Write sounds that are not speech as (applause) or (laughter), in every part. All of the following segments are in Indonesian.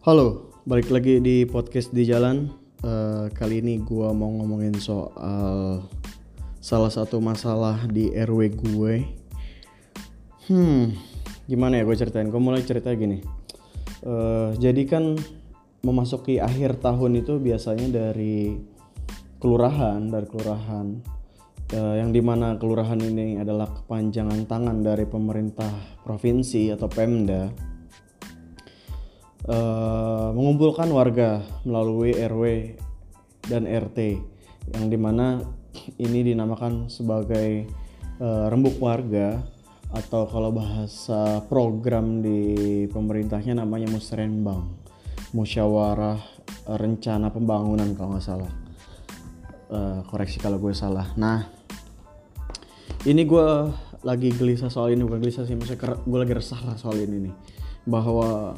Halo, balik lagi di podcast di jalan. Eh, kali ini gua mau ngomongin soal salah satu masalah di RW gue. Hmm, gimana ya gue ceritain? Gue mulai cerita gini. Eh, jadi kan memasuki akhir tahun itu biasanya dari kelurahan, dari kelurahan eh, yang di mana kelurahan ini adalah kepanjangan tangan dari pemerintah provinsi atau Pemda eh, mengumpulkan warga melalui RW dan RT yang di mana ini dinamakan sebagai eh, rembuk warga atau kalau bahasa program di pemerintahnya namanya musrenbang musyawarah rencana pembangunan kalau nggak salah. Eh, koreksi kalau gue salah. Nah ini gue lagi gelisah soal ini bukan gelisah sih maksudnya gue lagi resah lah soal ini nih. Bahwa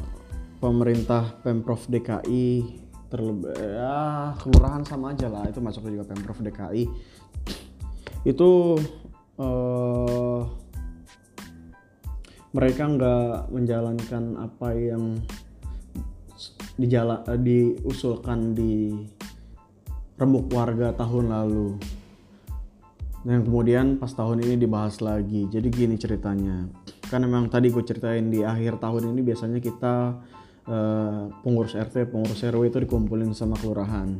pemerintah pemprov DKI terlebih ya kelurahan sama aja lah. Itu masuk juga pemprov DKI itu eh, mereka nggak menjalankan apa yang dijala, eh, diusulkan di rembuk warga tahun lalu. Dan kemudian pas tahun ini dibahas lagi. Jadi gini ceritanya. Kan memang tadi gue ceritain di akhir tahun ini biasanya kita eh, pengurus RT pengurus RW itu dikumpulin sama kelurahan.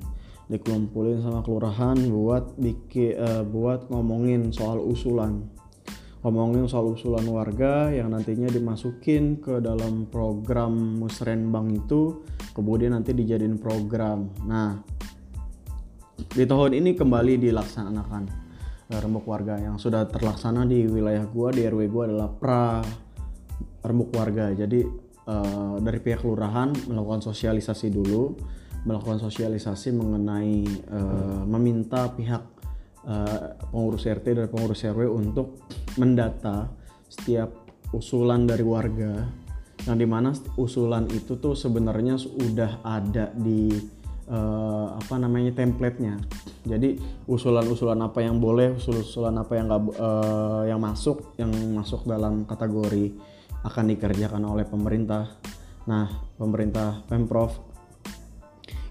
Dikumpulin sama kelurahan buat bikin eh, buat ngomongin soal usulan. Ngomongin soal usulan warga yang nantinya dimasukin ke dalam program musrenbang itu kemudian nanti dijadiin program. Nah di tahun ini kembali dilaksanakan. Eh, rembuk warga yang sudah terlaksana di wilayah gua di RW gua adalah pra rembuk warga. Jadi eh, dari pihak kelurahan melakukan sosialisasi dulu melakukan sosialisasi mengenai eh, meminta pihak eh, pengurus RT dan pengurus RW untuk mendata setiap usulan dari warga. Yang di mana usulan itu tuh sebenarnya sudah ada di eh, apa namanya templatenya. Jadi usulan-usulan apa yang boleh usul-usulan apa yang nggak eh, yang masuk yang masuk dalam kategori akan dikerjakan oleh pemerintah. Nah pemerintah pemprov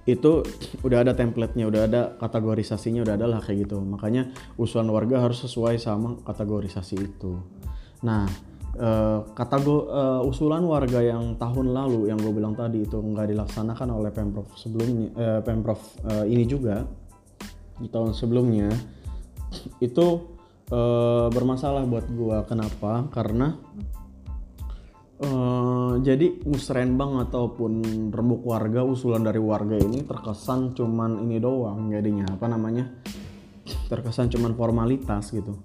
itu udah ada templatenya udah ada kategorisasinya udah ada lah kayak gitu. Makanya usulan warga harus sesuai sama kategorisasi itu. Nah eh, kategori eh, usulan warga yang tahun lalu yang gue bilang tadi itu nggak dilaksanakan oleh pemprov sebelumnya eh, pemprov eh, ini juga di tahun sebelumnya itu eh, bermasalah buat gue kenapa? Karena Eh, jadi musrenbang ataupun rembuk warga usulan dari warga ini terkesan cuman ini doang jadinya apa namanya terkesan cuman formalitas gitu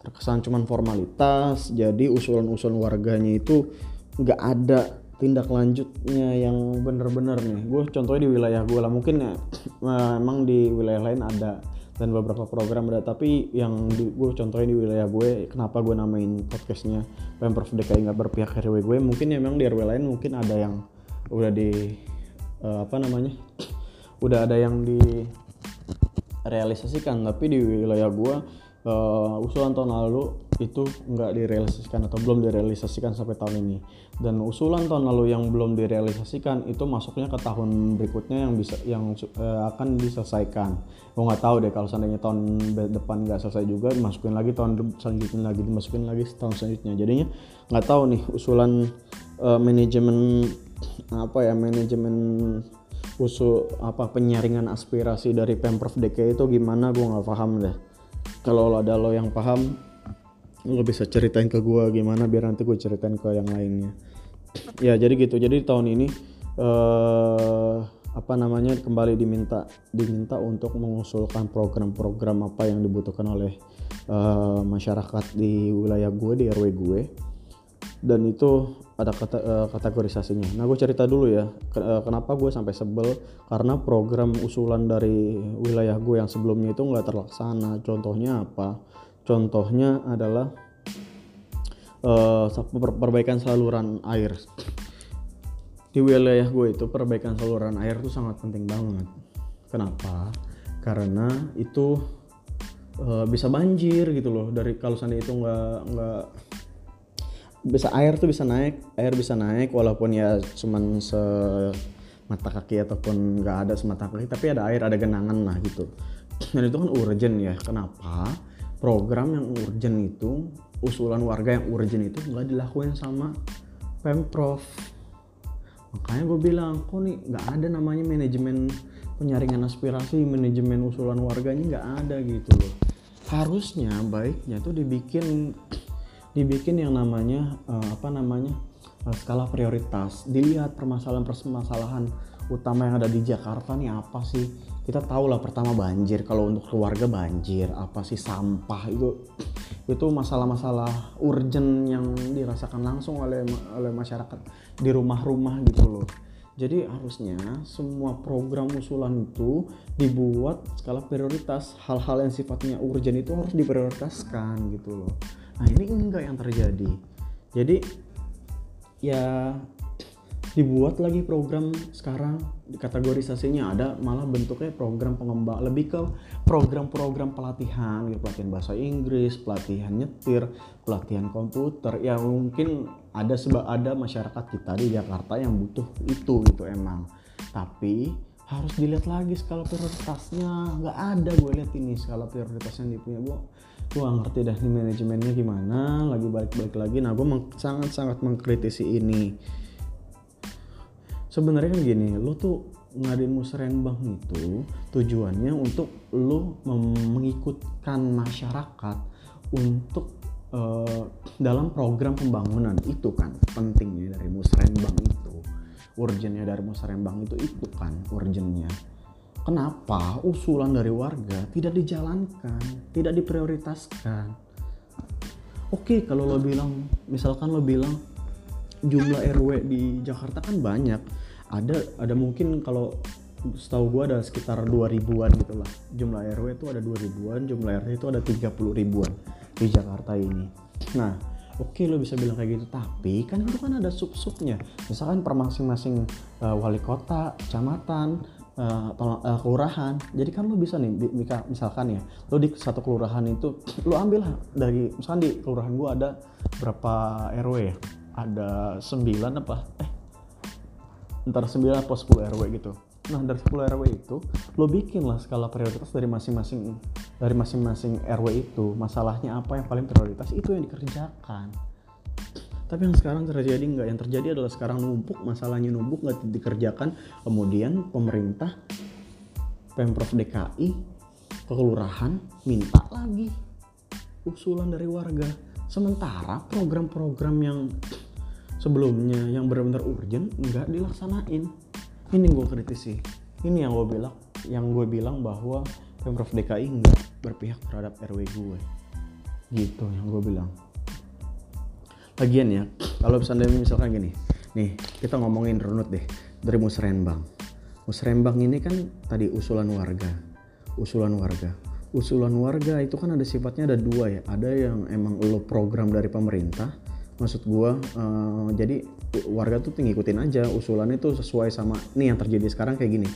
terkesan cuman formalitas jadi usulan-usulan warganya itu nggak ada tindak lanjutnya yang bener-bener nih. Gue contohnya di wilayah gue lah mungkin ya (clears throat) memang di wilayah lain ada dan beberapa program ada tapi yang di, gue contohnya di wilayah gue kenapa gue namain podcastnya pemprov DKI nggak berpihak RW gue mungkin ya memang di RW lain mungkin ada yang udah di eh, apa namanya (clears throat) udah ada yang direalisasikan tapi di wilayah gue eh, usulan tahun lalu itu nggak direalisasikan atau belum direalisasikan sampai tahun ini. Dan usulan tahun lalu yang belum direalisasikan itu masuknya ke tahun berikutnya yang bisa yang eh, akan diselesaikan. Gue nggak tahu deh kalau seandainya tahun depan nggak selesai juga dimasukin lagi tahun selanjutnya lagi dimasukin lagi tahun selanjutnya. Jadinya nggak tahu nih usulan eh, manajemen apa ya manajemen usul apa penyaringan aspirasi dari pemprov DKI itu gimana gue nggak paham deh kalau ada lo yang paham lo bisa ceritain ke gue gimana biar nanti gue ceritain ke yang lainnya. Ya jadi gitu. Jadi tahun ini eh apa namanya kembali diminta diminta untuk mengusulkan program-program apa yang dibutuhkan oleh eh, masyarakat di wilayah gue di RW gue dan itu ada kata, eh, kategorisasinya. Nah gue cerita dulu ya eh, kenapa gue sampai sebel karena program usulan dari wilayah gue yang sebelumnya itu nggak terlaksana. Contohnya apa? Contohnya adalah per- perbaikan saluran air. Di wilayah gue itu perbaikan saluran air itu sangat penting banget. Kenapa? Karena itu eh, bisa banjir gitu loh. Dari kalau seandainya itu nggak nggak bisa air tuh bisa naik air bisa naik walaupun ya cuman se mata kaki ataupun nggak ada semata kaki tapi ada air ada genangan lah gitu. (clears throat) Dan itu kan urgent ya. Kenapa? Program yang urgent itu usulan warga yang urgent itu nggak dilakuin sama pemprov. Makanya gue bilang kok nih nggak ada namanya manajemen penyaringan aspirasi manajemen usulan warga ini nggak ada gitu loh. Harusnya baiknya tuh dibikin dibikin yang namanya uh, apa namanya uh, skala prioritas. Dilihat permasalahan-permasalahan utama yang ada di Jakarta nih apa sih? Kita tahu lah pertama banjir. Kalau untuk keluarga banjir apa sih sampah itu? Itu masalah-masalah urgent yang dirasakan langsung oleh oleh masyarakat di rumah-rumah gitu loh. Jadi harusnya semua program usulan itu dibuat skala prioritas. Hal-hal yang sifatnya urgent itu harus diprioritaskan gitu loh nah ini enggak yang terjadi. Jadi ya dibuat lagi program sekarang kategorisasinya ada malah bentuknya program pengembang lebih ke program-program pelatihan gitu. Pelatihan bahasa Inggris pelatihan nyetir pelatihan komputer. Ya mungkin ada sebab ada masyarakat kita di Jakarta yang butuh itu gitu emang. Tapi harus dilihat lagi skala prioritasnya. Nggak ada gue lihat ini skala prioritasnya yang punya. Gue gue gak ngerti dah nih manajemennya gimana. Lagi balik-balik lagi. Nah gue sangat-sangat mengkritisi ini. Sebenarnya kan gini lo tuh ngadain musrenbang itu tujuannya untuk lo mengikutkan masyarakat untuk uh, dalam program pembangunan. Itu kan pentingnya dari musrenbang itu. Urgennya dari musrenbang itu itu kan urgennya kenapa usulan dari warga tidak dijalankan tidak diprioritaskan? Oke kalau lo bilang misalkan lo bilang jumlah RW di Jakarta kan banyak. Ada ada mungkin kalau setahu gue ada sekitar 2000-an gitu lah. Jumlah RW itu ada 2000-an jumlah RT itu ada 30 ribuan di Jakarta ini. Nah oke okay, lo bisa bilang kayak gitu tapi kan itu kan ada sub-subnya. Misalkan per masing-masing uh, wali kota kecamatan uh, uh, kelurahan. Jadi kan lo bisa nih misalkan ya lo di satu kelurahan itu (clears throat) lo ambil dari misalkan di kelurahan gue ada berapa RW ya? Ada 9 apa? Eh ntar 9 atau 10 RW gitu. Nah dari 10 RW itu lo bikin lah skala prioritas dari masing-masing dari masing-masing RW itu. Masalahnya apa yang paling prioritas? Itu yang dikerjakan tapi yang sekarang terjadi nggak? Yang terjadi adalah sekarang numpuk masalahnya numpuk nggak dikerjakan. Kemudian pemerintah pemprov DKI kelurahan minta lagi usulan dari warga. Sementara program-program yang sebelumnya yang benar-benar urgent nggak dilaksanain. Ini gue kritisi. Ini yang gue bilang yang gue bilang bahwa pemprov DKI nggak berpihak terhadap RW gue gitu yang gue bilang lagian ya kalau misalnya misalkan gini nih kita ngomongin runut deh dari musrenbang musrenbang ini kan tadi usulan warga usulan warga. Usulan warga itu kan ada sifatnya ada dua ya ada yang emang lo program dari pemerintah maksud gua uh, jadi warga tuh ngikutin aja usulannya tuh sesuai sama nih yang terjadi sekarang kayak gini.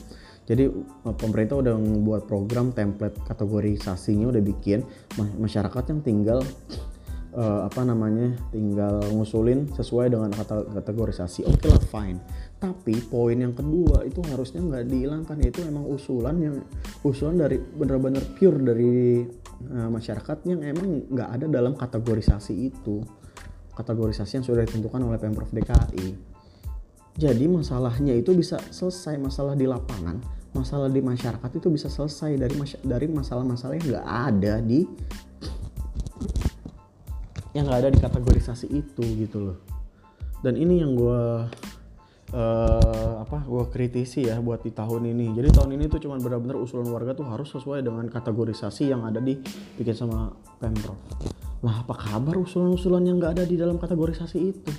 Jadi uh, pemerintah udah membuat program template kategorisasinya udah bikin masyarakat yang tinggal uh, apa namanya tinggal ngusulin sesuai dengan kategorisasi. Oke okay lah fine. Tapi poin yang kedua itu harusnya nggak dihilangkan yaitu emang usulan yang usulan dari benar-benar pure dari uh, masyarakat yang emang nggak ada dalam kategorisasi itu. Kategorisasi yang sudah ditentukan oleh Pemprov DKI. Jadi masalahnya itu bisa selesai masalah di lapangan, masalah di masyarakat itu bisa selesai dari dari masalah-masalah yang nggak ada di yang nggak ada di kategorisasi itu gitu loh. Dan ini yang gue uh, apa gue kritisi ya buat di tahun ini. Jadi tahun ini tuh cuman benar-benar usulan warga tuh harus sesuai dengan kategorisasi yang ada di bikin sama pemprov. Nah apa kabar usulan-usulan yang nggak ada di dalam kategorisasi itu?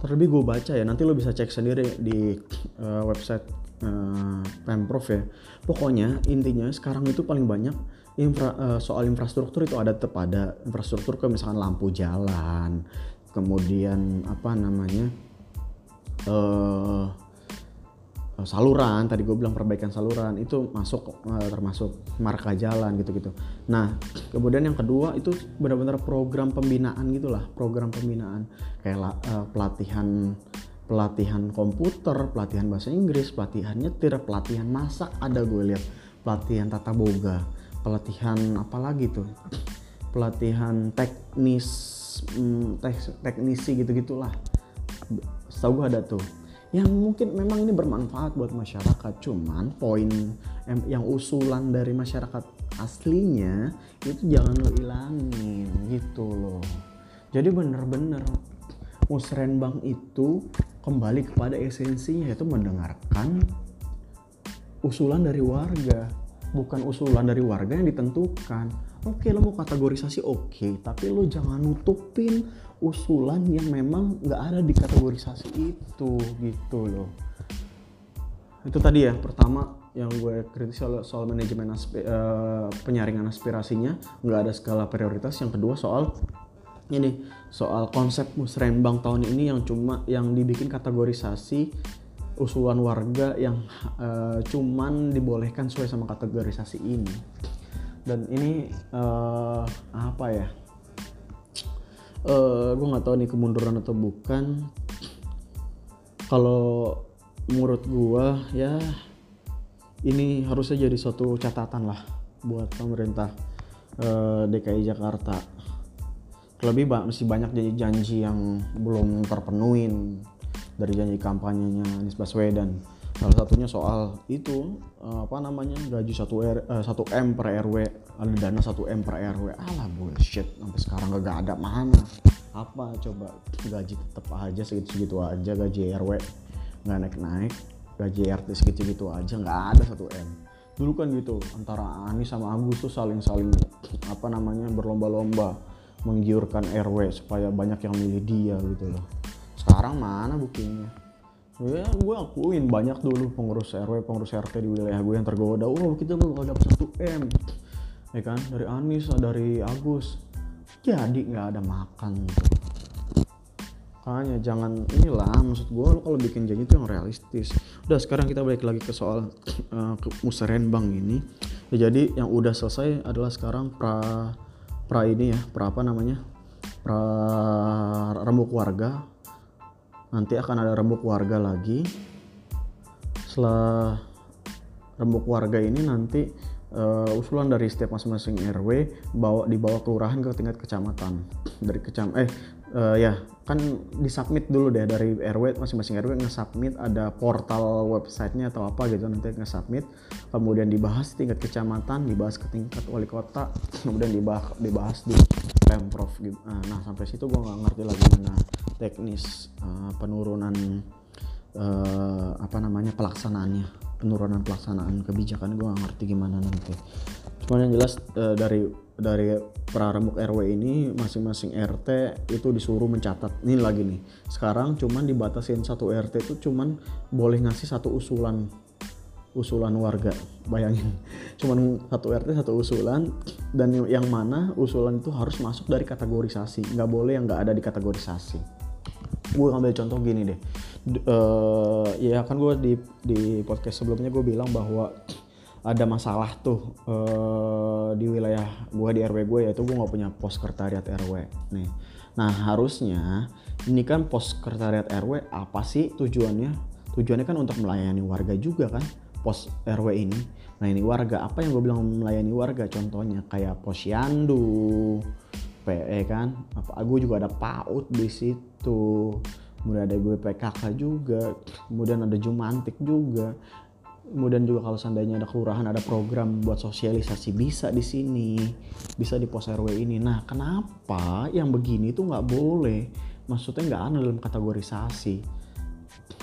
Terlebih gue baca ya, nanti lo bisa cek sendiri di uh, website uh, Pemprov ya. Pokoknya intinya sekarang itu paling banyak infra, uh, soal infrastruktur itu ada tetap ada infrastruktur kayak misalkan lampu jalan, kemudian apa namanya uh, Eh, saluran tadi gue bilang perbaikan saluran itu masuk termasuk marka jalan gitu-gitu. Nah kemudian yang kedua itu benar-benar program pembinaan gitulah program pembinaan kayak pelatihan pelatihan komputer pelatihan bahasa Inggris pelatihan nyetir pelatihan masak ada gue lihat pelatihan tata boga pelatihan apa lagi tuh? Pelatihan teknis tek, teknisi gitu gitulah setahu gue ada tuh. Yang mungkin memang ini bermanfaat buat masyarakat cuman poin yang usulan dari masyarakat aslinya itu jangan lo ilangin gitu loh. Jadi bener-bener musrenbang itu kembali kepada esensinya yaitu mendengarkan usulan dari warga. Bukan usulan dari warga yang ditentukan. Oke lo mau kategorisasi oke. Tapi lo jangan nutupin usulan yang memang nggak ada di kategorisasi itu gitu loh. Itu tadi ya pertama yang gue kritis soal, soal manajemen aspe, uh, penyaringan aspirasinya. Nggak ada skala prioritas. Yang kedua soal ini soal konsep musrembang tahun ini yang cuma yang dibikin kategorisasi usulan warga yang uh, cuman dibolehkan sesuai sama kategorisasi ini. Dan ini uh, apa ya? Uh, eh, gue nggak tahu nih kemunduran atau bukan. Kalau menurut gue ya ini harusnya jadi suatu catatan lah buat pemerintah uh, DKI Jakarta lebih masih banyak janji-janji yang belum terpenuhin dari janji kampanyenya Anies Baswedan. Salah satunya soal itu uh, apa namanya gaji 1 R uh, 1 M per RW ada dana 1 M per RW alah bullshit sampai sekarang gak ada mana. Apa coba gaji tetap aja segitu-segitu aja gaji RW nggak naik-naik gaji RT segitu-segitu aja nggak ada 1 M. Dulu kan gitu antara Anies sama Agus tuh saling-saling apa namanya berlomba-lomba menggiurkan RW supaya banyak yang milih dia gitu loh. Sekarang mana buktinya ya gue akuin banyak dulu pengurus RW pengurus RT di wilayah gue yang tergoda. Oh kita bakal dapat satu M. Ya kan? Dari Anis dari Agus. Jadi nggak ada makan gitu. Makanya jangan inilah maksud gue lo kalau bikin janji itu yang realistis. Udah sekarang kita balik lagi ke soal uh, ke musrenbang ini. Ya, jadi yang udah selesai adalah sekarang pra pra ini ya pra apa namanya? Pra rembuk warga. Nanti akan ada rembuk warga lagi. Setelah rembuk warga ini nanti uh, usulan dari setiap masing-masing RW bawa dibawa kelurahan ke tingkat kecamatan. Dari kecam eh uh, ya kan disubmit dulu deh dari RW masing-masing RW nge-submit ada portal websitenya atau apa gitu nanti nge-submit. Kemudian dibahas di tingkat kecamatan dibahas ke tingkat wali kota (clears throat) kemudian dibahas dibahas di pemprov gitu nah sampai situ gue nggak ngerti lagi mana teknis uh, penurunan uh, apa namanya pelaksanaannya penurunan pelaksanaan kebijakan. Gue gak ngerti gimana nanti. Cuman yang jelas uh, dari dari prarembuk RW ini masing-masing RT itu disuruh mencatat. Ini lagi nih sekarang cuman dibatasin satu RT itu cuman boleh ngasih satu usulan usulan warga bayangin. (laughs) Cuman satu RT satu usulan dan yang mana usulan itu harus masuk dari kategorisasi. Nggak boleh yang nggak ada di kategorisasi. Gue ngambil contoh gini deh. Uh, ya kan gue di di podcast sebelumnya gue bilang bahwa ada masalah tuh uh, di wilayah gue di RW gue yaitu gue nggak punya pos sekretariat RW nih. Nah harusnya ini kan pos sekretariat RW apa sih tujuannya? Tujuannya kan untuk melayani warga juga kan pos RW ini. Ini warga apa yang gue bilang melayani warga? Contohnya kayak posyandu PE kan? Apa gue juga ada PAUD di situ. Kemudian ada gue PKK juga. Kemudian ada Jumantik juga kemudian juga kalau seandainya ada kelurahan ada program buat sosialisasi bisa di sini bisa di pos RW ini. Nah kenapa yang begini tuh nggak boleh? Maksudnya nggak ada dalam kategorisasi.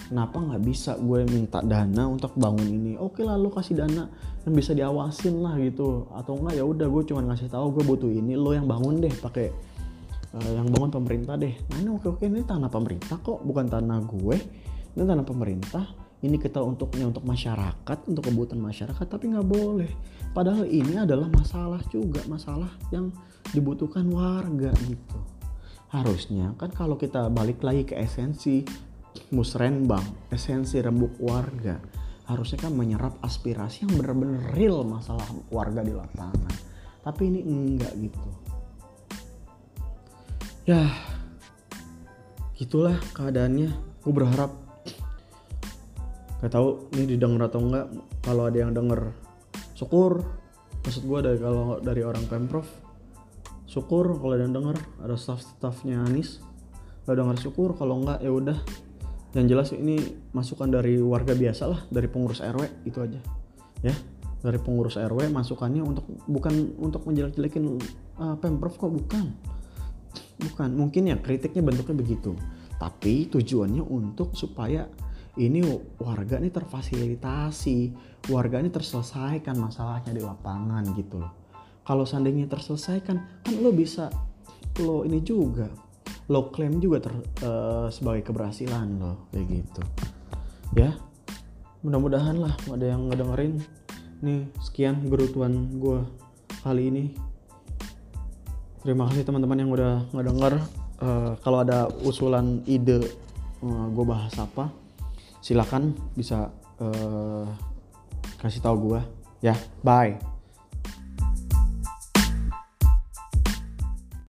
Kenapa nggak bisa gue minta dana untuk bangun ini? Oke lah lo kasih dana yang bisa diawasin lah gitu. Atau enggak ya udah gue cuma ngasih tahu gue butuh ini lo yang bangun deh pakai uh, yang bangun pemerintah deh. Nah ini oke oke ini tanah pemerintah kok bukan tanah gue. Ini tanah pemerintah ini kita untuknya untuk masyarakat untuk kebutuhan masyarakat tapi nggak boleh padahal ini adalah masalah juga masalah yang dibutuhkan warga gitu harusnya kan kalau kita balik lagi ke esensi musrenbang, esensi rembuk warga harusnya kan menyerap aspirasi yang benar-benar real masalah warga di lapangan. Tapi ini enggak gitu. Ya, gitulah keadaannya gue berharap gak tahu ini didengar atau enggak kalau ada yang denger syukur. Maksud gue dari kalau dari orang pemprov syukur kalau ada yang denger ada staff-staffnya Anis. Kalau denger syukur kalau enggak ya udah. Yang jelas ini masukan dari warga biasa lah dari pengurus RW itu aja. Ya dari pengurus RW masukannya untuk bukan untuk menjelek-jelekin uh, pemprov kok bukan. Bukan mungkin ya kritiknya bentuknya begitu. Tapi tujuannya untuk supaya ini warga ini terfasilitasi warga ini terselesaikan masalahnya di lapangan gitu loh. Kalau seandainya terselesaikan kan lo bisa lo ini juga lo klaim juga ter, uh, sebagai keberhasilan lo kayak gitu. Ya mudah-mudahan lah ada yang ngedengerin. Nih sekian gerutuan gue kali ini. Terima kasih teman-teman yang udah ngedenger uh, kalau ada usulan ide uh, eh, gue bahas apa silakan bisa uh, kasih tahu gue ya bye